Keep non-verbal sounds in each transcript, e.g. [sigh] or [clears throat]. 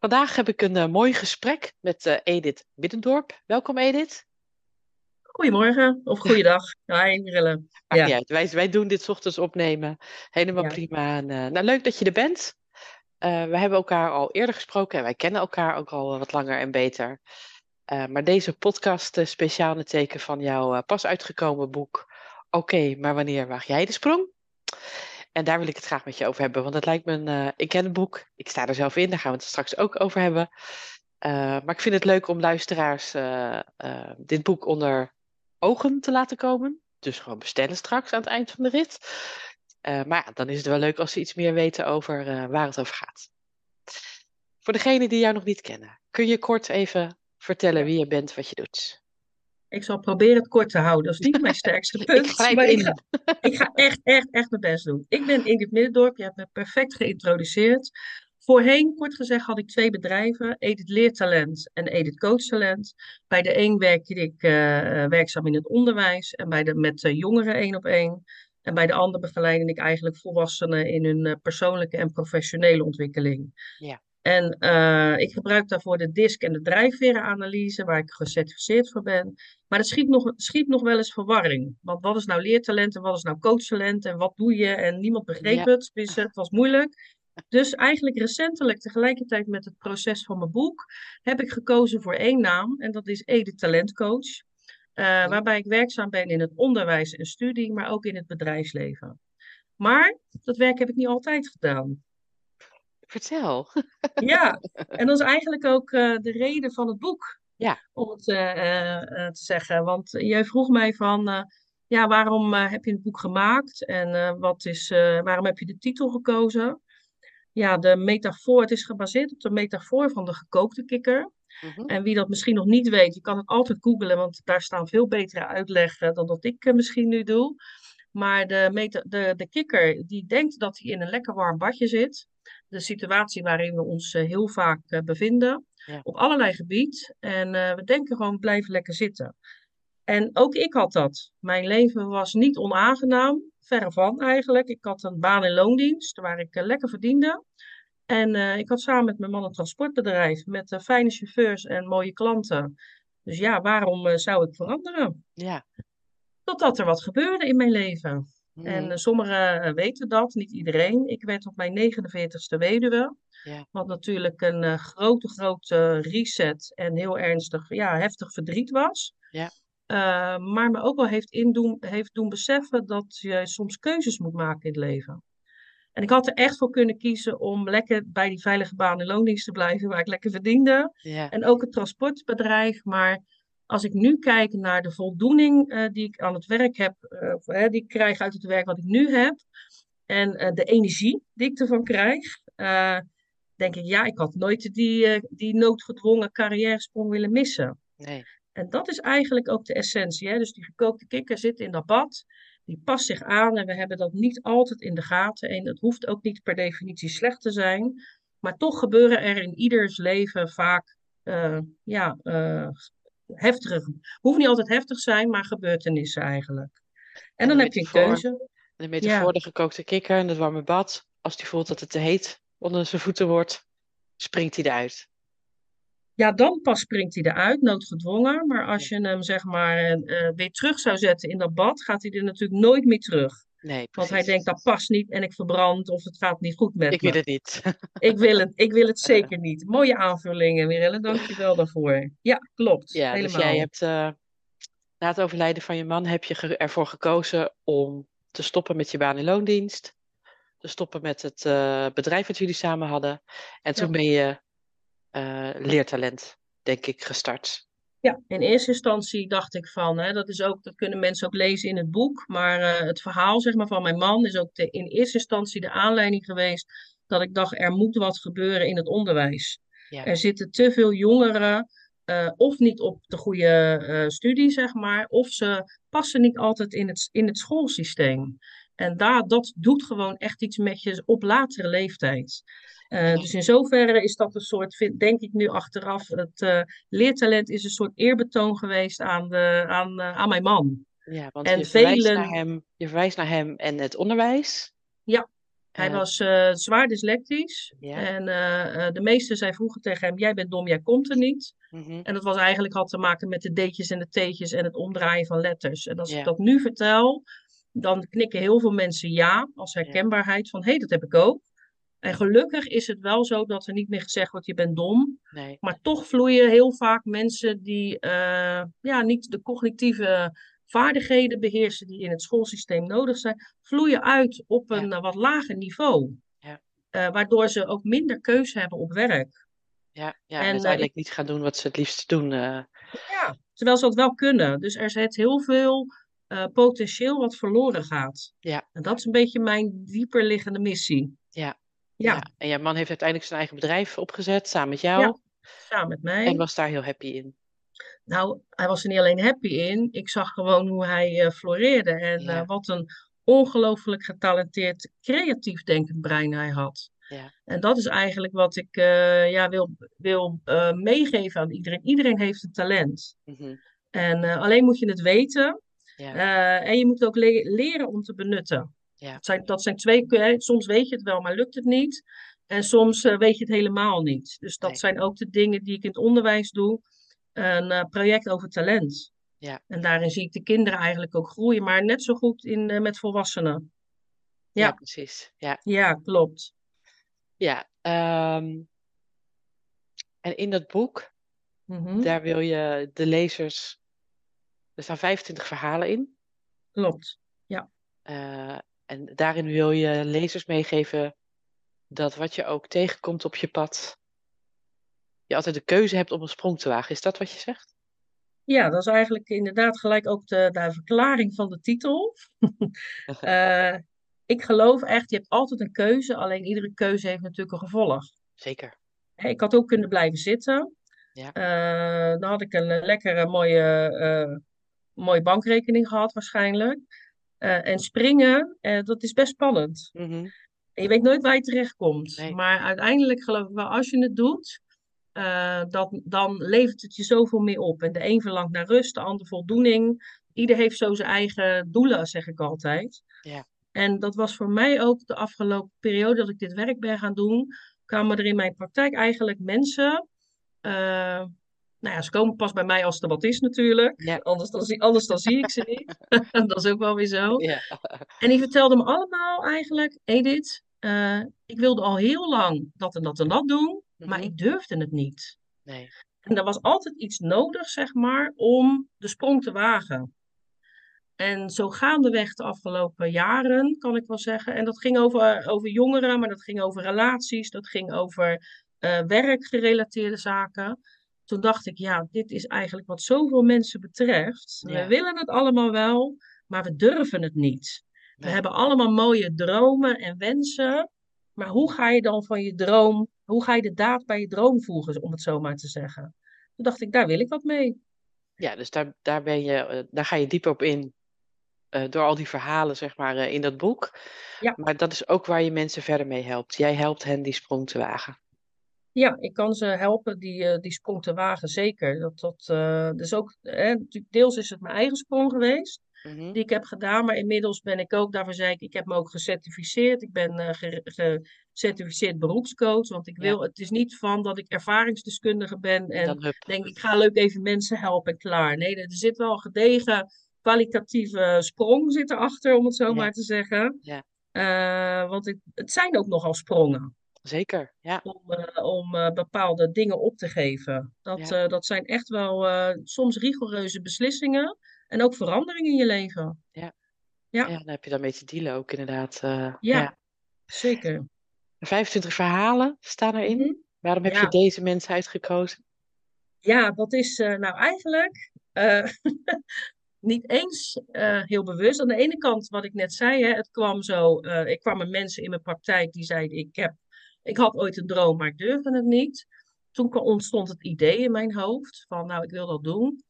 Vandaag heb ik een uh, mooi gesprek met uh, Edith Biddendorp. Welkom Edith. Goedemorgen of goeiedag. [laughs] Hi Mirelle. Ja. Wij, wij doen dit ochtends opnemen. Helemaal ja. prima. En, uh, nou, leuk dat je er bent. we hebben elkaar al eerder gesproken en wij kennen elkaar ook al wat langer en beter. maar deze podcast speciaal in het teken van jouw pas uitgekomen boek. Oké, okay, maar wanneer waag jij de sprong? En daar wil ik het graag met je over hebben. Want het lijkt me een. Uh, ik ken het boek. Ik sta er zelf in. Daar gaan we het straks ook over hebben. Uh, maar ik vind het leuk om luisteraars uh, dit boek onder ogen te laten komen. Dus gewoon bestellen straks aan het eind van de rit. maar ja, dan is het wel leuk als ze iets meer weten over waar het over gaat. Voor degenen die jou nog niet kennen, kun je kort even vertellen wie je bent, wat je doet? Ik zal proberen het kort te houden. Dat is niet mijn [laughs] sterkste punt. ik, maar ik, ga, ik ga echt, echt, echt mijn best doen. Ik ben Ingrid Middendorp. Je hebt me perfect geïntroduceerd. Voorheen, kort gezegd, had ik twee bedrijven. Edith Leertalent en Edith Coachtalent. Bij de een werkte ik uh, werkzaam in het onderwijs. En bij de, met uh, jongeren één op één. En bij de ander begeleidde ik eigenlijk volwassenen in hun uh, persoonlijke en professionele ontwikkeling. Ja. En uh, ik gebruik daarvoor de disk- en de drijfverenanalyse, waar ik gecertificeerd voor ben. Maar het schiet nog, schiet nog wel eens verwarring. Want wat is nou leertalent en wat is nou coachtalent en wat doe je? En niemand begreep ja. het, dus het was moeilijk. Dus eigenlijk recentelijk, tegelijkertijd met het proces van mijn boek, heb ik gekozen voor één naam. En dat is Ede Talentcoach. Uh, waarbij ik werkzaam ben in het onderwijs en studie, maar ook in het bedrijfsleven. Maar dat werk heb ik niet altijd gedaan. Vertel. Ja, en dat is eigenlijk ook uh, de reden van het boek. Ja. Om het uh, uh, te zeggen. Want jij vroeg mij van, ja, waarom heb je het boek gemaakt? En wat is, waarom heb je de titel gekozen? Ja, de metafoor, het is gebaseerd op de metafoor van de gekookte kikker. Mm-hmm. En wie dat misschien nog niet weet, je kan het altijd googlen, want daar staan veel betere uitleggen dan dat ik misschien nu doe. Maar de, meta, de, de kikker die denkt dat hij in een lekker warm badje zit de situatie waarin we ons uh, heel vaak uh, bevinden. Ja. Op allerlei gebied. En uh, we denken gewoon blijven lekker zitten. En ook ik had dat. Mijn leven was niet onaangenaam. Verre van eigenlijk. Ik had een baan in loondienst waar ik lekker verdiende. En ik had samen met mijn man een transportbedrijf met fijne chauffeurs en mooie klanten. Dus ja, waarom zou ik veranderen? Ja. Totdat er wat gebeurde in mijn leven. Mm. En uh, sommigen uh, weten dat, niet iedereen. Ik werd op mijn 49ste weduwe. Ja. Wat natuurlijk een uh, grote, grote reset en heel ernstig, ja, heftig verdriet was. Ja. maar me ook wel heeft, indoen, heeft doen beseffen dat je soms keuzes moet maken in het leven. En ik had er echt voor kunnen kiezen om lekker bij die veilige baan in loondienst te blijven, waar ik lekker verdiende. Ja. En ook het transportbedrijf, maar als ik nu kijk naar de voldoening uh, die ik aan het werk heb, uh, of, uh, die ik krijg uit het werk wat ik nu heb, en de energie die ik ervan krijg, denk ik, ja, ik had nooit die, die noodgedwongen carrière-sprong willen missen. Nee. En dat is eigenlijk ook de essentie. Hè? Dus die gekookte kikker zit in dat bad, die past zich aan en we hebben dat niet altijd in de gaten. En het hoeft ook niet per definitie slecht te zijn, maar toch gebeuren er in ieders leven vaak ja, heftige, hoeft niet altijd heftig zijn, maar gebeurtenissen eigenlijk. En, en dan heb je een keuze. De metafoor, ja. de gekookte kikker en het warme bad. Als hij voelt dat het te heet onder zijn voeten wordt, springt hij eruit. Ja, dan pas springt hij eruit, noodgedwongen. Maar als je hem zeg maar uh, weer terug zou zetten in dat bad, gaat hij er natuurlijk nooit meer terug. Nee, Want hij denkt, dat past niet en ik verbrand of het gaat niet goed met ik me. Ik wil het niet. [laughs] ik, wil het, ik wil het zeker niet. Mooie aanvullingen, Mirelle. Dank je wel daarvoor. Ja, klopt. Ja, helemaal. dus jij hebt uh, na het overlijden van je man heb je ervoor gekozen om te stoppen met je baan in loondienst. Te stoppen met het uh, bedrijf wat jullie samen hadden. En toen ja. ben je uh, leertalent, denk ik, gestart. Ja, in eerste instantie dacht ik van, hè, dat, is ook, dat kunnen mensen ook lezen in het boek, maar uh, het verhaal zeg maar, van mijn man is ook de, in eerste instantie de aanleiding geweest dat ik dacht, er moet wat gebeuren in het onderwijs. Ja. Er zitten te veel jongeren eh, of niet op de goede uh, studie, zeg maar, of ze passen niet altijd in het, in het schoolsysteem. En daar, dat doet gewoon echt iets met je op latere leeftijd. Uh, dus in zoverre is dat een soort, denk ik nu achteraf, het leertalent is een soort eerbetoon geweest aan, de, aan, aan mijn man. Ja, want en je, verwijst velen... naar hem, je verwijst naar hem en het onderwijs. Ja, hij was zwaar dyslectisch. En de meesten zei vroeger tegen hem: Jij bent dom, jij komt er niet. Mhm. En dat was eigenlijk had te maken met de D'tjes en de T'tjes en het omdraaien van letters. En als ik dat nu vertel, dan knikken heel veel mensen ja als herkenbaarheid van hé, hey, dat heb ik ook. En gelukkig is het wel zo dat er niet meer gezegd wordt je bent dom. Nee. Maar toch vloeien heel vaak mensen die uh, ja, niet de cognitieve vaardigheden beheersen die in het schoolsysteem nodig zijn, vloeien uit op een eh, wat lager niveau. Ja. Uh, waardoor ze ook minder keuze hebben op werk. Ja, ja en, en uiteindelijk niet gaan doen wat ze het liefst doen. Ja, terwijl ze dat wel kunnen. Dus er zit heel veel potentieel wat verloren gaat. Ja. En dat is een beetje mijn dieperliggende missie. Ja. Ja. ja. En jouw man heeft uiteindelijk zijn eigen bedrijf opgezet, samen met jou. Ja, samen met mij. En was daar heel happy in. Nou, hij was er niet alleen happy in. Ik zag gewoon hoe hij uh, floreerde. En uh, wat een ongelooflijk getalenteerd, creatief denkend brein hij had. Ja. En dat is eigenlijk wat ik uh, ja, wil, wil meegeven aan iedereen. Iedereen heeft een talent. Mm -hmm. En alleen moet je het weten. Ja. en je moet het ook le leren om te benutten. Ja. Dat, zijn, dat zijn twee. Soms weet je het wel, maar lukt het niet. En soms weet je het helemaal niet. Dus dat nee. zijn ook de dingen die ik in het onderwijs doe een uh, project over talent. Ja. En daarin zie ik de kinderen eigenlijk ook groeien, maar net zo goed in, uh, met volwassenen. Ja, ja precies. Ja. ja, klopt. Ja, um, en in dat boek, mm -hmm. daar wil je de lezers. Er staan 25 verhalen in. Klopt, ja. Uh, en daarin wil je lezers meegeven dat wat je ook tegenkomt op je pad, je altijd de keuze hebt om een sprong te wagen. Is dat wat je zegt? Ja, dat is eigenlijk inderdaad gelijk ook de, de verklaring van de titel. uh, [laughs] ik geloof echt, je hebt altijd een keuze, alleen iedere keuze heeft natuurlijk een gevolg. Zeker. Ik had ook kunnen blijven zitten. Ja. Uh, dan had ik een lekkere, mooie, uh, mooie bankrekening gehad waarschijnlijk. En springen, dat is best spannend. Mm -hmm. En je weet nooit waar je terechtkomt. Nee. Maar uiteindelijk geloof ik wel, als je het doet, uh, dat, dan levert het je zoveel meer op. En de een verlangt naar rust, de ander voldoening. Ieder heeft zo zijn eigen doelen, zeg ik altijd. Ja. En dat was voor mij ook de afgelopen periode dat ik dit werk ben gaan doen, kwamen er in mijn praktijk eigenlijk mensen. Nou ja, ze komen pas bij mij als er wat is natuurlijk. Ja. Anders, dan, anders dan zie ik ze niet. [laughs] [laughs] dat is ook wel weer zo. Ja. En die vertelden me allemaal eigenlijk, Edith, uh, ik wilde al heel lang dat en dat en dat doen. Maar mhm. ik durfde het niet. Nee. En er was altijd iets nodig, zeg maar, om de sprong te wagen. En zo gaandeweg de afgelopen jaren, kan ik wel zeggen. En dat ging over, over jongeren, maar dat ging over relaties, dat ging over uh, werkgerelateerde zaken. Toen dacht ik, ja, dit is eigenlijk wat zoveel mensen betreft. We willen het allemaal wel, maar we durven het niet. We hebben allemaal mooie dromen en wensen. Maar hoe ga je dan van je droom hoe ga je de daad bij je droom voegen, om het zo maar te zeggen? Toen dacht ik, daar wil ik wat mee. Ja, dus daar, daar, ben je, eh, daar ga je dieper op in. Uh, door al die verhalen, zeg maar, uh, in dat boek. Ja. Maar dat is ook waar je mensen verder mee helpt. Jij helpt hen die sprong te wagen. Ja, ik kan ze helpen die, die sprong te wagen, zeker. Dat, dat, dus ook, deels is het mijn eigen sprong geweest. Mhm. die ik heb gedaan. Maar inmiddels ben ik ook, daarvoor zei ik, ik heb me ook gecertificeerd. Ik ben uh, gecertificeerd beroepscoach. Want ik wil, het is niet van dat ik ervaringsdeskundige ben en denk ik ga leuk even mensen helpen en klaar. Nee, er zit wel een gedegen kwalitatieve sprong zit erachter, om het zo maar te zeggen. Ja. Uh, want het, het zijn ook nogal sprongen. Zeker, ja. Om, uh, om uh, bepaalde dingen op te geven. Dat, ja. dat zijn echt wel soms rigoureuze beslissingen. En ook verandering in je leven. Ja. Ja. ja, dan heb je daarmee te dealen ook inderdaad. Ja, ja, zeker. 25 verhalen staan erin. Mm -hmm. Waarom heb je deze mensen uitgekozen? Ja, dat is nou eigenlijk [laughs] niet eens heel bewust. Aan de ene kant, wat ik net zei, hè, het kwam zo. ik kwam met mensen in mijn praktijk die zeiden: ik, heb, ik had ooit een droom, maar ik durfde het niet. toen ontstond het idee in mijn hoofd van, nou, ik wil dat doen.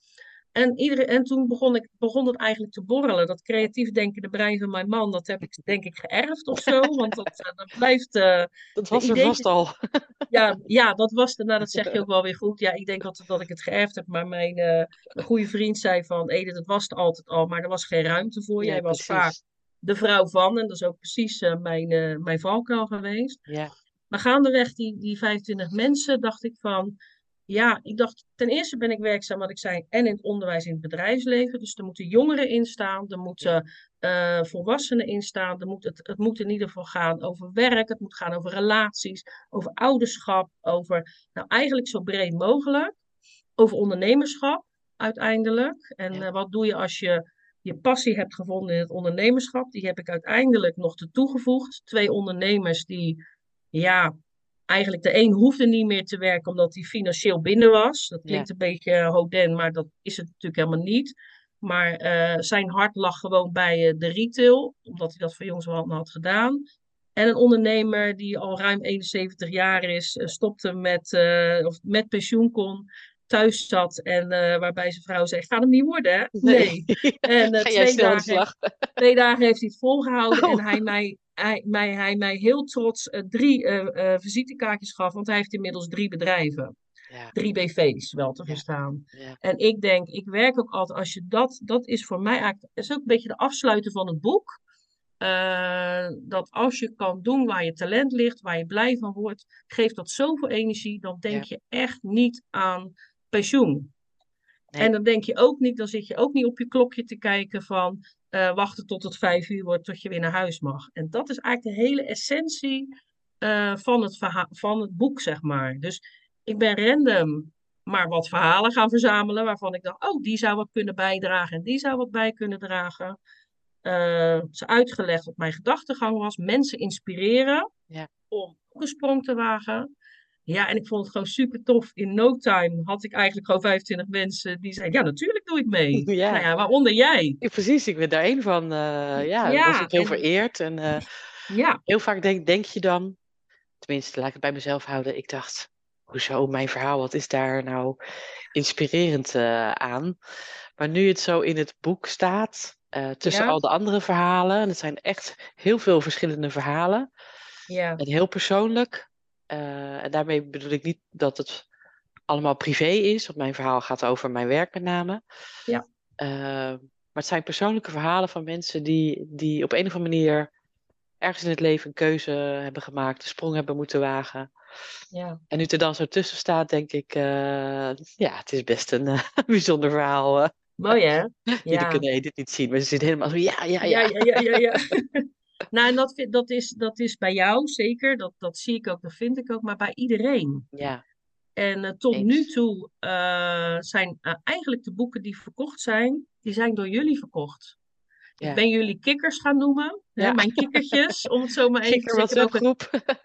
En, en toen begon, ik, begon het eigenlijk te borrelen. Dat creatief denkende brein van mijn man, dat heb ik denk ik geërfd of zo. Want dat, eh, dat blijft... Uh, [laughs] dat was er vast al. [laughs] Ja, ja, dat was er. Nou, dat zeg je ook wel weer goed. Ja, ik denk altijd dat ik het geërfd heb. Maar mijn, uh, goede vriend zei van... Edith, het was het altijd al, maar er was geen ruimte voor. Jij was vaak de vrouw van. En dat is ook precies mijn, mijn valkuil geweest. Ja. Maar gaandeweg die, die 25 mensen dacht ik van ja, ik dacht, ten eerste ben ik werkzaam, wat ik zei, en in het onderwijs in het bedrijfsleven. Dus er moeten jongeren in staan, er moeten uh, volwassenen in staan. Er moet, het, het moet in ieder geval gaan over werk, het moet gaan over relaties, over ouderschap, over, nou eigenlijk zo breed mogelijk, over ondernemerschap uiteindelijk. En uh, wat doe je als je je passie hebt gevonden in het ondernemerschap? Die heb ik uiteindelijk nog te toegevoegd. Twee ondernemers die, ja, eigenlijk de een hoefde niet meer te werken omdat hij financieel binnen was. Dat klinkt een beetje uh, hoden, maar dat is het natuurlijk helemaal niet. Maar uh, zijn hart lag gewoon bij uh, de retail, omdat hij dat voor jongs had gedaan. En een ondernemer die al ruim 71 jaar is, stopte met, of met pensioen kon, thuis zat en waarbij zijn vrouw zei, gaat hem niet worden hè? Nee. nee. En [laughs] twee, dagen, twee dagen heeft hij het volgehouden oh. en hij mij hij mij, hij mij heel trots uh, drie uh, visitekaartjes gaf, want hij heeft inmiddels drie bedrijven. Ja. Drie BV's wel te verstaan. Ja. En ik denk, ik werk ook altijd, als je dat, dat is voor mij eigenlijk, is ook een beetje de afsluiten van het boek. dat als je kan doen waar je talent ligt, waar je blij van wordt, geeft dat zoveel energie, dan denk je echt niet aan pensioen. En dan denk je ook niet, dan zit je ook niet op je klokje te kijken van uh, wachten tot het vijf uur wordt tot je weer naar huis mag. En dat is eigenlijk de hele essentie uh, van, het van het boek, zeg maar. Dus ik ben random maar wat verhalen gaan verzamelen waarvan ik dacht, oh, die zou wat kunnen bijdragen en die zou wat bij kunnen dragen. Uh, ze uitgelegd wat mijn gedachtegang was, mensen inspireren ja. om een sprong te wagen. Ja, en ik vond het gewoon super tof. In no time had ik eigenlijk gewoon 25 mensen die zeiden, ja, natuurlijk doe ik mee. [laughs] Ja. Nou ja, waaronder jij. Ja, precies, ik ben daar één van. Uh, ja, ja was ik heel vereerd. En uh, ja. heel vaak denk, denk je dan, tenminste, laat ik het bij mezelf houden. Ik dacht, hoezo mijn verhaal, wat is daar nou inspirerend uh, aan? Maar nu het zo in het boek staat, tussen al de andere verhalen, en het zijn echt heel veel verschillende verhalen. Ja. En heel persoonlijk. Uh, en daarmee bedoel ik niet dat het allemaal privé is, want mijn verhaal gaat over mijn werk met name. Ja. Uh, maar het zijn persoonlijke verhalen van mensen die, die op een of andere manier ergens in het leven een keuze hebben gemaakt, een sprong hebben moeten wagen. Ja. En nu er dan zo tussen staat, denk ik, uh, ja, het is best een [laughs] bijzonder verhaal. Mooi hè? [laughs] Jullie ja. kunnen dit niet zien, maar ze zitten helemaal zo, ja, ja, ja. Ja, ja, ja, ja. [laughs] Nou, en dat, dat, is, dat is bij jou zeker, dat, dat zie ik ook, dat vind ik ook, maar bij iedereen. Ja. En uh, tot nu toe uh, zijn uh, eigenlijk de boeken die verkocht zijn, die zijn door jullie verkocht. Ja. Ik ben jullie kikkers gaan noemen, ja. hè, mijn kikkertjes, om het zo maar even te zeggen.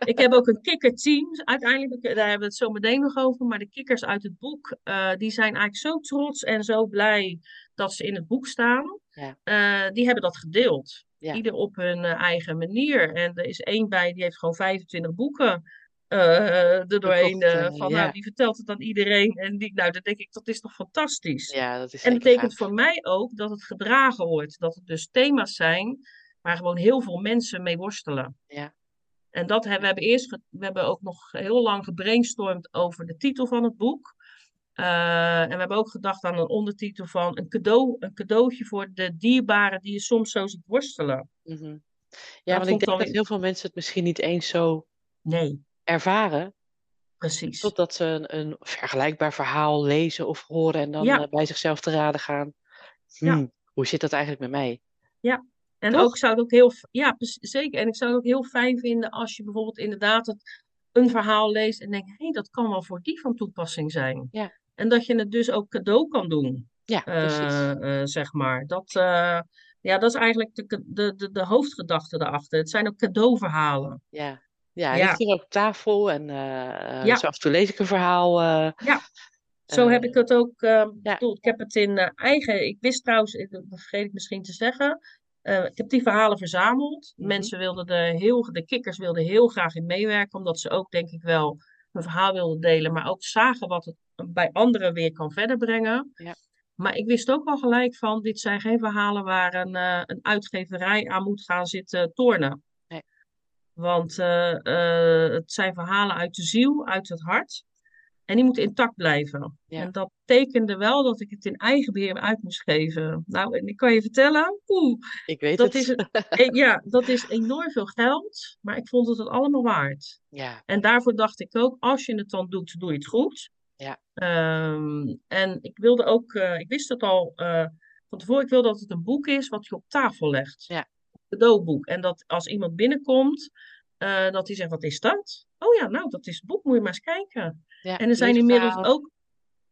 Ik heb ook een kikkerteam, uiteindelijk, daar hebben we het zo meteen nog over, maar de kikkers uit het boek, die zijn eigenlijk zo trots en zo blij dat ze in het boek staan. Ja. die hebben dat gedeeld. Ja. Ieder op hun uh, eigen manier. En er is één bij, die heeft gewoon 25 boeken uh, er doorheen. Uh, van, ja. nou, die vertelt het aan iedereen. En die, nou, dan denk ik, dat is toch fantastisch. Ja, dat is en dat betekent voor mij ook dat het gedragen wordt. Dat het dus thema's zijn waar gewoon heel veel mensen mee worstelen. Ja. En dat hebben we hebben eerst, we hebben ook nog heel lang gebrainstormd over de titel van het boek. Uh, en we hebben ook gedacht aan een ondertitel van een, cadeau, een cadeautje voor de dierbaren die je soms zo ziet worstelen. Mm -hmm. Ja, want ik denk dat heel veel mensen het misschien niet eens zo nee. ervaren. Precies. Totdat ze een, een, vergelijkbaar verhaal lezen of horen en dan ja. uh, bij zichzelf te raden gaan. Hm, ja. Hoe zit dat eigenlijk met mij? Ja, en Toch? ook zou het ook heel, ja, zeker. En ik zou het ook heel fijn vinden als je bijvoorbeeld inderdaad het, een verhaal leest en denkt, hé, hey, dat kan wel voor die van toepassing zijn. Ja. En dat je het dus ook cadeau kan doen. Ja, precies. Uh, uh, zeg maar. Dat, uh, ja, dat is eigenlijk de, de, de, de hoofdgedachte daarachter. Het zijn ook cadeauverhalen. Ja, ja, ja. ligt hier op tafel en ja. zo af en toe lees ik een verhaal. ja, zo heb ik het ook ja. bedoeld. Ik heb het in eigen... Ik wist trouwens, dat vergeet ik misschien te zeggen... Ik heb die verhalen verzameld. Mm -hmm. Mensen wilden er heel, de kikkers wilden heel graag in meewerken, omdat ze ook denk ik wel mijn verhaal wilde delen, maar ook zagen wat het bij anderen weer kan verder brengen. Ja. Maar ik wist ook wel gelijk van, dit zijn geen verhalen waar een, eh, een uitgeverij aan moet gaan zitten tornen. Nee. Want eh, eh, het zijn verhalen uit de ziel, uit het hart. En die moeten intact blijven. Ja. En dat tekende wel dat ik het in eigen beheer uit moest geven. Nou, en ik kan je vertellen, oeh, Ik weet dat het. is, [laughs] ja, dat is enorm veel geld. Maar ik vond het het allemaal waard. Ja, En daarvoor dacht ik ook, als je het dan doet, doe je het goed. Ja. Ehm, en ik wilde ook, eh, ik wist het al eh, van tevoren, ik wil dat het een boek is wat je op tafel legt. Ja. Een cadeauboek. En dat als iemand binnenkomt, eh, dat hij zegt, wat is dat? Oh ja, nou, dat is het boek, moet je maar eens kijken. ja. En er zijn inmiddels ook,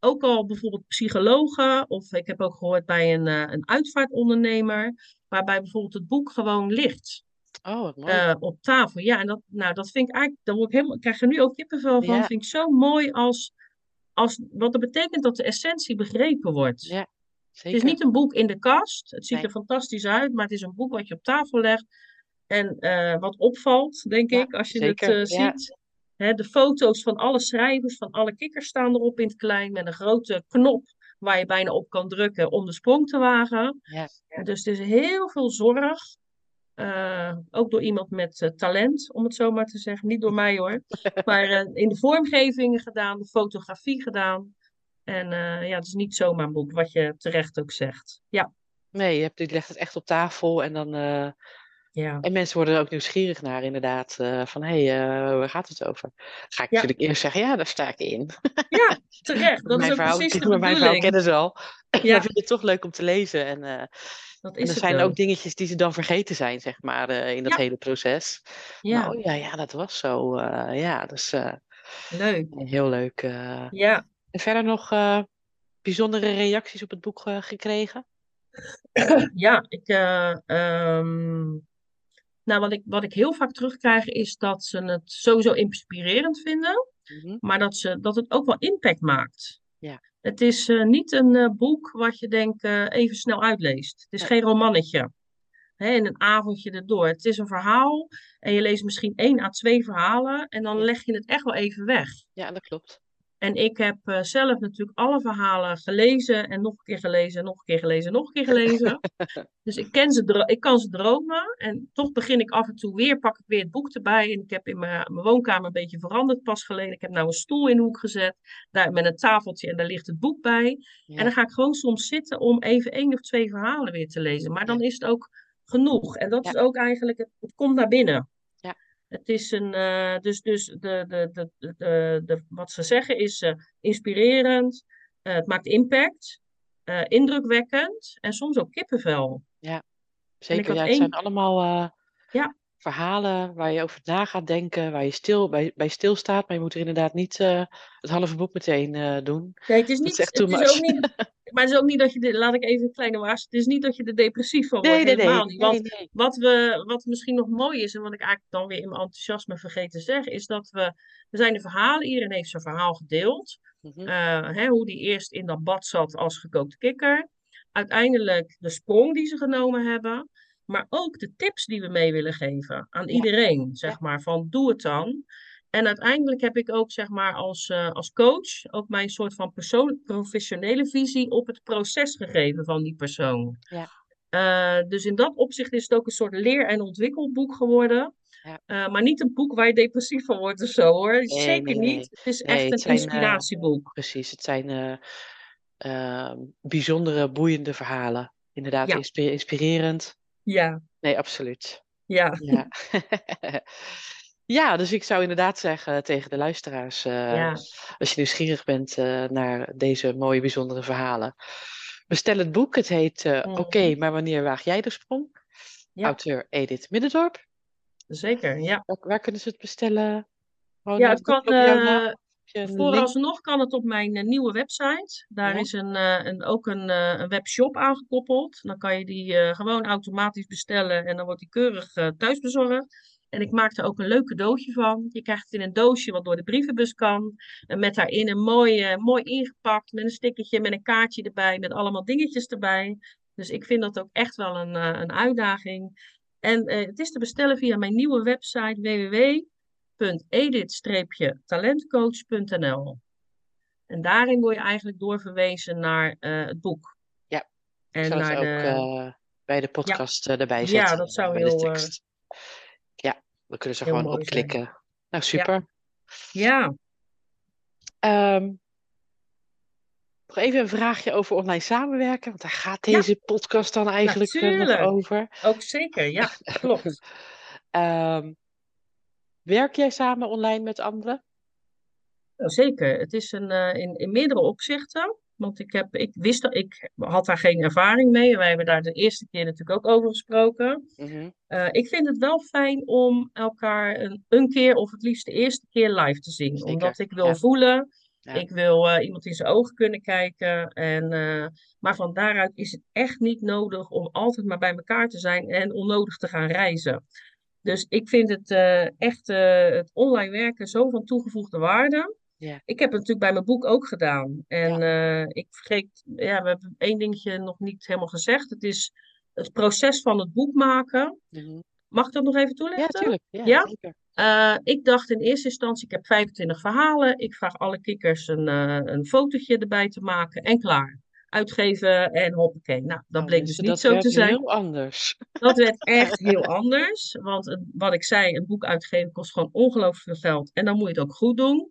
ook al bijvoorbeeld psychologen, of ik heb ook gehoord bij een, een uitvaartondernemer, waarbij bijvoorbeeld het boek gewoon ligt Oh, wat mooi. op tafel. Ja, en dat, nou, dat vind ik eigenlijk, daar word ik helemaal, ik krijg er nu ook kippenvel van. Ja. Vind ik zo mooi als, als, wat dat betekent dat de essentie begrepen wordt. Ja, Het is niet een boek in de kast. Het ziet Nee. er fantastisch uit, maar het is een boek wat je op tafel legt. En eh, wat opvalt, denk Ja, ik, als je zeker, het eh, ja. ziet. Hè, de foto's van alle schrijvers, van alle kikkers staan erop in het klein. Met een grote knop waar je bijna op kan drukken om de sprong te wagen. Ja. Dus er is heel veel zorg. Eh, ook door iemand met eh, talent, om het zo maar te zeggen. Niet door mij hoor. [laughs] Maar eh, in de vormgevingen gedaan, de fotografie gedaan. En ja, het is niet zomaar een boek, wat je terecht ook zegt. Ja, Nee, je, hebt, je legt het echt op tafel en dan... ja. En mensen worden er ook nieuwsgierig naar, inderdaad. eh, van, hé, hey, eh, waar gaat het over? Ga ik Ja. natuurlijk eerst zeggen, ja, daar sta ik in. ja terecht. [laughs] Dat is mijn ook verhaal, precies [laughs] de mijn verhaal kennen ze al. [clears throat] Ja. Maar ik vind het toch leuk om te lezen. En, eh, Dat en is er zijn ook. ook dingetjes die ze dan vergeten zijn, zeg maar, in dat Ja. hele proces. Ja, Nou, oh ja, ja, dat was zo. ja, dus leuk. heel leuk. Ja. En verder nog bijzondere reacties op het boek gekregen? [clears throat] Ja, ik, eh, ehm, nou, wat ik, wat ik heel vaak terugkrijg is dat ze het sowieso inspirerend vinden, Mhm. maar dat, ze, dat het ook wel impact maakt. Ja. Het is eh, niet een eh, boek wat je denk eh, even snel uitleest. Het is geen romannetje. Hè, in een avondje erdoor. Het is een verhaal en je leest misschien één à twee verhalen en dan leg je het echt wel even weg. Ja, dat klopt. En ik heb eh, zelf natuurlijk alle verhalen gelezen en nog een keer gelezen en nog een keer gelezen en nog een keer gelezen. [laughs] dus ik, ken ze ik kan ze dromen en toch begin ik af en toe weer, pak ik weer het boek erbij. En ik heb in mijn, mijn woonkamer een beetje veranderd pas geleden. Ik heb nou een stoel in de hoek gezet, daar met een tafeltje en daar ligt het boek bij. Ja. En dan ga ik gewoon soms zitten om even één of twee verhalen weer te lezen. Maar dan is het ook genoeg. En dat Ja. is ook eigenlijk, het, het komt naar binnen. Ja. Het is een, eh, dus, dus de, de, de, de, de, wat ze zeggen is eh, inspirerend, eh, het maakt impact, indrukwekkend en soms ook kippenvel. Zeker, had ja, het één- zijn allemaal Ja. verhalen waar je over na gaat denken, waar je stil, bij, bij stilstaat, maar je moet er inderdaad niet het halve boek meteen doen. Nee, het is niet, is het is ook niet, [laughs] maar het is ook niet dat je, de, laat ik even een kleine waarschuwing, het is niet dat je er depressief van wordt, Nee, nee, nee. helemaal niet. Want. Wat, we, wat misschien nog mooi is, en wat ik eigenlijk dan weer in mijn enthousiasme vergeten te zeggen, is dat we, we zijn de verhalen, iedereen heeft zijn verhaal gedeeld. Mhm. Eh, hè, hoe die eerst in dat bad zat als gekookte kikker. Uiteindelijk de sprong die ze genomen hebben. Maar ook de tips die we mee willen geven aan Ja. iedereen. Zeg Ja. maar van doe het dan. En uiteindelijk heb ik ook zeg maar als, eh, als coach ook mijn soort van persoon, professionele visie op het proces gegeven van die persoon. Ja. Eh, dus in dat opzicht is het ook een soort leer- en ontwikkelboek geworden. Ja. Eh, maar niet een boek waar je depressief van wordt of zo hoor. Nee, Zeker nee, niet. Het is Nee, echt het een zijn, inspiratieboek. Precies, het zijn bijzondere, boeiende verhalen. Inderdaad, Ja. inspi- inspirerend. Ja, Nee, absoluut. ja, Ja. [laughs] [laughs] ja, dus ik zou inderdaad zeggen tegen de luisteraars, eh, ja. als je nieuwsgierig bent eh, naar deze mooie, bijzondere verhalen, bestel het boek. Het heet eh, Mhm. Oké, maar wanneer waag jij de sprong? Ja. Auteur Edith Middendorp. Zeker, ja. Waar, waar kunnen ze het bestellen? Gewoon, Ja, het kan, vooralsnog kan het op mijn nieuwe website. Daar Ja. is een, een, ook een, een webshop aangekoppeld. Dan kan je die gewoon automatisch bestellen en dan wordt die keurig thuisbezorgd. En ik maak er ook een leuk cadeautje van. Je krijgt het in een doosje wat door de brievenbus kan. Met daarin een mooi, eh, mooi ingepakt met een stickertje, met een kaartje erbij, met allemaal dingetjes erbij. Dus ik vind dat ook echt wel een, eh, een uitdaging. En eh, het is te bestellen via mijn nieuwe website www.edit-talentcoach.nl. En daarin word je eigenlijk doorverwezen naar uh, het boek. Ja, en naar ook de... uh, bij de podcast ja. erbij zetten. Ja, dat zou heel... we kunnen ze gewoon opklikken. Zijn. Nou, super. Ja. ja. Um, nog even een vraagje over online samenwerken, want daar gaat deze ja. podcast dan eigenlijk nog over. Ook zeker, ja, [laughs] klopt. um, werk jij samen online met anderen? Zeker. Het is een, uh, in, in meerdere opzichten. Want ik, heb, ik wist dat ik had daar geen ervaring mee. Wij hebben daar de eerste keer natuurlijk ook over gesproken. Mm-hmm. Uh, ik vind het wel fijn om elkaar een, een, keer of het liefst de eerste keer live te zien. Zeker. Omdat ik wil ja. voelen. Ja. Ik wil uh, iemand in zijn ogen kunnen kijken. En, uh, maar van daaruit is het echt niet nodig om altijd maar bij elkaar te zijn en onnodig te gaan reizen. Dus ik vind het echt het online werken zo van toegevoegde waarde. Ja. Ik heb het natuurlijk bij mijn boek ook gedaan. En ja. uh, ik vergeet, ja, we hebben één dingetje nog niet helemaal gezegd. Het is het proces van het boek maken. Mm-hmm. Mag ik dat nog even toelichten? Ja, tuurlijk. Ja, ja? Uh, ik dacht in eerste instantie, ik heb 25 verhalen. Ik vraag alle kikkers een, uh, een fotootje erbij te maken en klaar. Uitgeven en hoppakee. Nou, dat oh, bleek dus, dus niet zo te zijn. heel anders. Dat werd [laughs] echt heel anders. Want het, wat ik zei, een boek uitgeven kost gewoon ongelooflijk veel geld. En dan moet je het ook goed doen.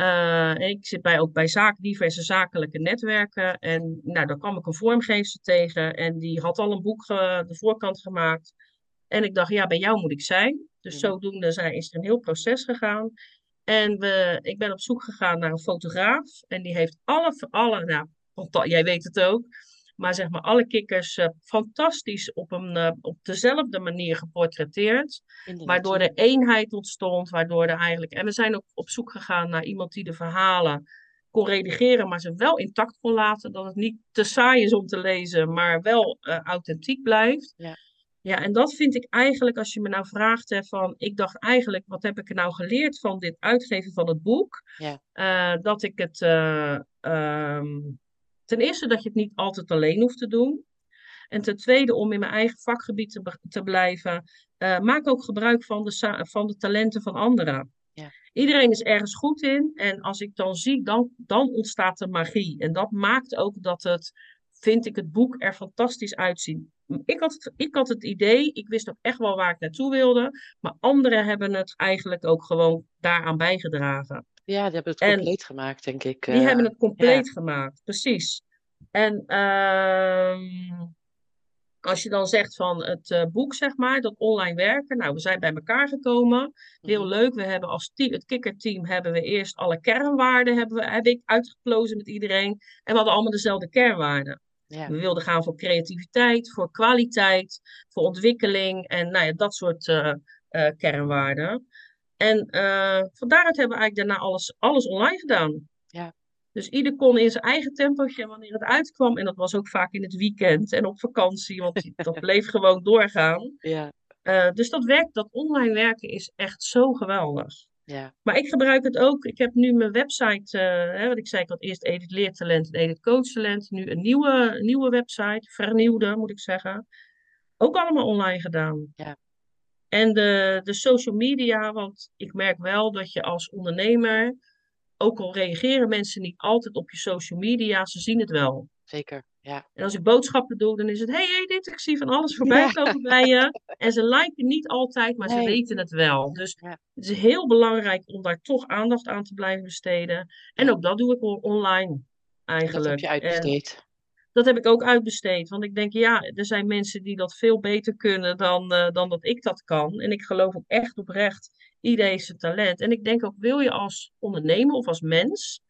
Uh, ik zit bij, ook bij zaak, diverse zakelijke netwerken. En nou, daar kwam ik een vormgever tegen. En die had al een boek uh, de voorkant gemaakt. En ik dacht, ja, bij jou moet ik zijn. Dus mm. zodoende zijn, is er een heel proces gegaan. En we, ik ben op zoek gegaan naar een fotograaf. En die heeft alle, alle nou, jij weet het ook. Maar zeg maar, alle kikkers uh, fantastisch op, een, uh, op dezelfde manier geportretteerd. Inderdaad. Waardoor er eenheid ontstond. Waardoor er eigenlijk. En we zijn ook op zoek gegaan naar iemand die de verhalen kon redigeren, maar ze wel intact kon laten. Dat het niet te saai is om te lezen, maar wel uh, authentiek blijft. Ja. Ja, en dat vind ik eigenlijk, als je me nou vraagt, hè, van ik dacht eigenlijk, wat heb ik er nou geleerd van dit uitgeven van het boek? Ja. dat ik het. Um, Ten eerste dat je het niet altijd alleen hoeft te doen. En ten tweede, om in mijn eigen vakgebied te, te blijven, uh, maak ook gebruik van de, van de talenten van anderen. Ja. Iedereen is ergens goed in. En als ik dan zie, dan, dan ontstaat er magie. En dat maakt ook dat het, vind ik, het boek er fantastisch uitziet. Ik had, het, ik had het idee, ik wist ook echt wel waar ik naartoe wilde. Maar anderen hebben het eigenlijk ook gewoon daaraan bijgedragen. Ja, die hebben het compleet gemaakt, denk ik. Die hebben het compleet ja. gemaakt, precies. En uh, als je dan zegt van het uh, boek, zeg maar, dat online werken. Nou, we zijn bij elkaar gekomen. Heel mm-hmm. leuk. We hebben als team, het kikkerteam hebben we eerst alle kernwaarden hebben we, heb ik uitgeplozen met iedereen. En we hadden allemaal dezelfde kernwaarden. Ja. We wilden gaan voor creativiteit, voor kwaliteit, voor ontwikkeling en nou ja, dat soort uh, kernwaarden. En uh, van daaruit hebben we eigenlijk daarna alles, alles online gedaan. Ja. Dus ieder kon in zijn eigen tempootje wanneer het uitkwam. En dat was ook vaak in het weekend en op vakantie, want [laughs] dat bleef gewoon doorgaan. Ja. Uh, dus dat werk, dat online werken is echt zo geweldig. Ja. Maar ik gebruik het ook. Ik heb nu mijn website, uh, hè, wat ik zei, ik had eerst Edit Leertalent en Edit Coachtalent. Nu een nieuwe, nieuwe website, vernieuwde moet ik zeggen. Ook allemaal online gedaan. Ja. En de, de social media, want ik merk wel dat je als ondernemer, ook al reageren mensen niet altijd op je social media, ze zien het wel. Zeker, ja. En als ik boodschappen doe, dan is het, hey Edith, ik zie van alles voorbij ja. komen bij je. En ze liken niet altijd, maar nee. ze weten het wel. Dus ja. het is heel belangrijk om daar toch aandacht aan te blijven besteden. En ook dat doe ik online eigenlijk. Dat heb je uitbesteed. En, dat heb ik ook uitbesteed. Want ik denk, ja, er zijn mensen die dat veel beter kunnen dan, uh, dan dat ik dat kan. En ik geloof ook echt oprecht, iedereen talent. En ik denk ook, wil je als ondernemer of als mens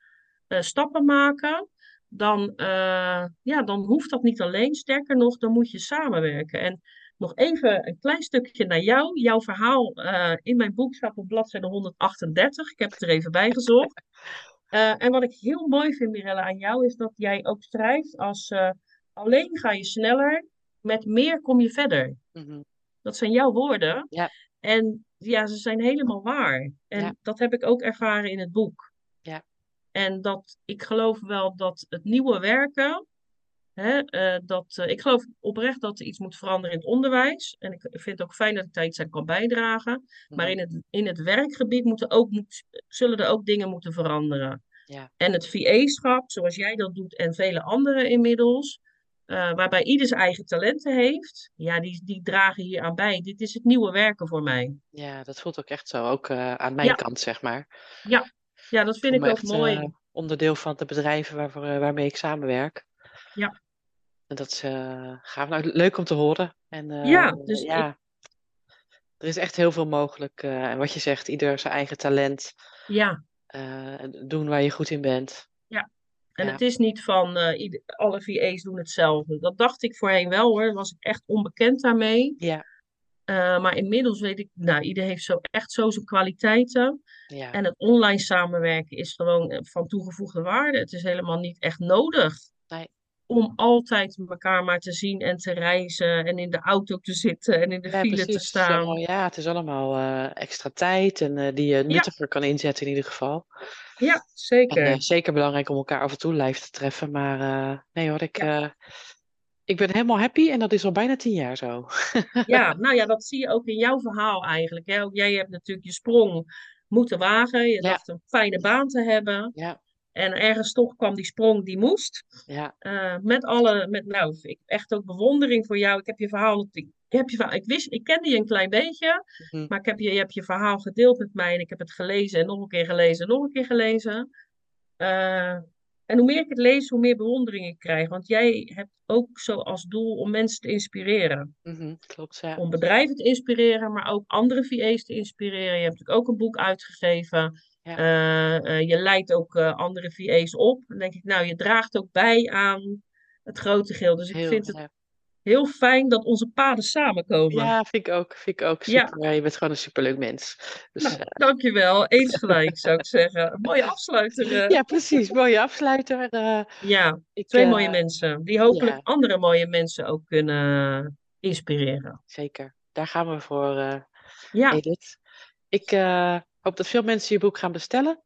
uh, stappen maken, dan, uh, ja, dan hoeft dat niet alleen. Sterker nog, dan moet je samenwerken. En nog even een klein stukje naar jou. Jouw verhaal in mijn boek staat op bladzijde 138. Ik heb het er even bij gezocht. Uh, en wat ik heel mooi vind, Mirella, aan jou, is dat jij ook schrijft als uh, alleen ga je sneller, met meer kom je verder. Mm-hmm. Dat zijn jouw woorden. Ja. En ja, ze zijn helemaal waar. En Ja. dat heb ik ook ervaren in het boek. Ja. En dat ik geloof wel dat het nieuwe werken, Hè, eh, dat, eh, ik geloof oprecht dat er iets moet veranderen in het onderwijs. En ik vind het ook fijn dat ik daar iets aan kan bijdragen. Maar Mhm. in het, in het werkgebied moeten ook, moet, zullen er ook dingen moeten veranderen. Ja, En het VA-schap, zoals jij dat doet en vele anderen inmiddels, eh, waarbij ieder zijn eigen talenten heeft, ja, die, die dragen hier aan bij. Dit is het nieuwe werken voor mij. ja, dat voelt ook echt zo. Ook aan mijn Ja, kant, zeg maar. ja, ja, dat vind ik ook echt mooi. onderdeel van de bedrijven waarvoor, waarmee ik samenwerk. Ja, dat is eh, gaaf. Nou, leuk om te horen. En eh, ja, dus ik, ja, er is echt heel veel mogelijk. eh, en wat je zegt, ieder zijn eigen talent. ja, eh, doen waar je goed in bent. ja. En Ja, het is niet van eh, alle VA's doen hetzelfde. Dat dacht ik voorheen wel hoor. Was ik echt onbekend daarmee. ja, Eh, maar inmiddels weet ik, nou, ieder heeft zo echt zo zijn kwaliteiten. ja. En het online samenwerken is gewoon eh, van toegevoegde waarde. Het is helemaal niet echt nodig Nee, om altijd elkaar maar te zien en te reizen en in de auto te zitten en in de ja, file te. Het allemaal, staan. ja, het is allemaal eh, extra tijd en eh, die je Ja, nuttiger kan inzetten in ieder geval. ja, En eh, zeker. zeker belangrijk om elkaar af en toe live te treffen. Maar nee hoor, ik, Ja. ik ben helemaal happy en dat is al bijna tien jaar zo. [laughs] Ja, nou ja, dat zie je ook in jouw verhaal eigenlijk. Hè? Ook jij hebt natuurlijk je sprong moeten wagen. Je dacht een fijne baan te hebben. ja, En ergens toch kwam die sprong die moest. ja. Eh, met alle, met, nou, ik echt ook bewondering voor jou. Ik heb je verhaal, ik, heb je verhaal, ik wist, ik kende je een klein beetje, Mhm. maar ik heb je, je hebt je verhaal gedeeld met mij en ik heb het gelezen en nog een keer gelezen en nog een keer gelezen. Eh, en hoe meer ik het lees, hoe meer bewondering ik krijg. Want jij hebt ook zo als doel om mensen te inspireren. Mhm, Klopt, ja. Om bedrijven te inspireren, maar ook andere VA's te inspireren. Je hebt natuurlijk ook een boek uitgegeven. Ja, Eh, eh, je leidt ook eh, andere VA's op. Dan denk ik, nou, je draagt ook bij aan het grote geheel. Dus ik vind het ja. heel fijn dat onze paden samenkomen. Ja, vind ik ook. Vind ik ook Ja, super. Je bent gewoon een superleuk mens. Dus nou, eh, dankjewel. [laughs] Eens gelijk, zou ik zeggen. Mooie afsluiter. ja, precies. Mooie afsluiter. Ja, ik, twee mooie mensen. Die hopelijk ja, andere mooie mensen ook kunnen inspireren. zeker. Daar gaan we voor, Ja, Edith. Ik hoop dat veel mensen je boek gaan bestellen.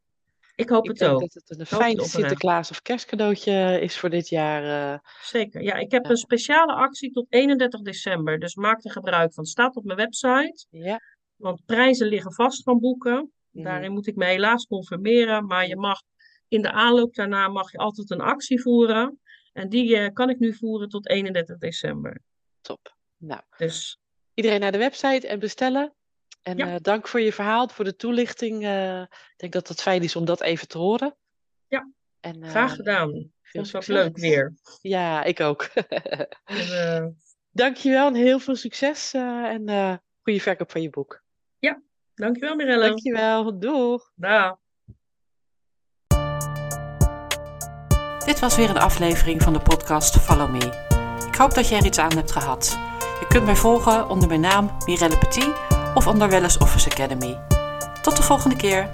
ik hoop Ik het denk ook. dat het een fijn. Sinterklaas of kerstcadeautje is voor dit jaar. eh. Zeker. Ja, ik heb een speciale actie tot 31 december. Dus maak er gebruik van. Staat op mijn website. ja. Want prijzen liggen vast van boeken. mhm, Daarin moet ik me helaas conformeren. Maar je mag in de aanloop daarna mag je altijd een actie voeren. En die eh, kan ik nu voeren tot 31 december. Top. Nou, Dus iedereen naar de website en bestellen. En ja, eh, dank voor je verhaal, voor de toelichting. eh, ik denk dat het fijn is om dat even te horen. ja, En graag eh, gedaan. veel Vond het leuk weer. Ja, ik ook. [laughs] Eh, Dankjewel en heel veel succes. eh, en eh goede verkoop van je boek. ja, dankjewel Mirelle. Dankjewel. Doeg. Dag. Dit was weer een aflevering van de podcast Follow Me. Ik hoop dat je er iets aan hebt gehad. Je kunt mij volgen onder mijn naam Mirelle Petit of onder Wellness Office Academy. Tot de volgende keer.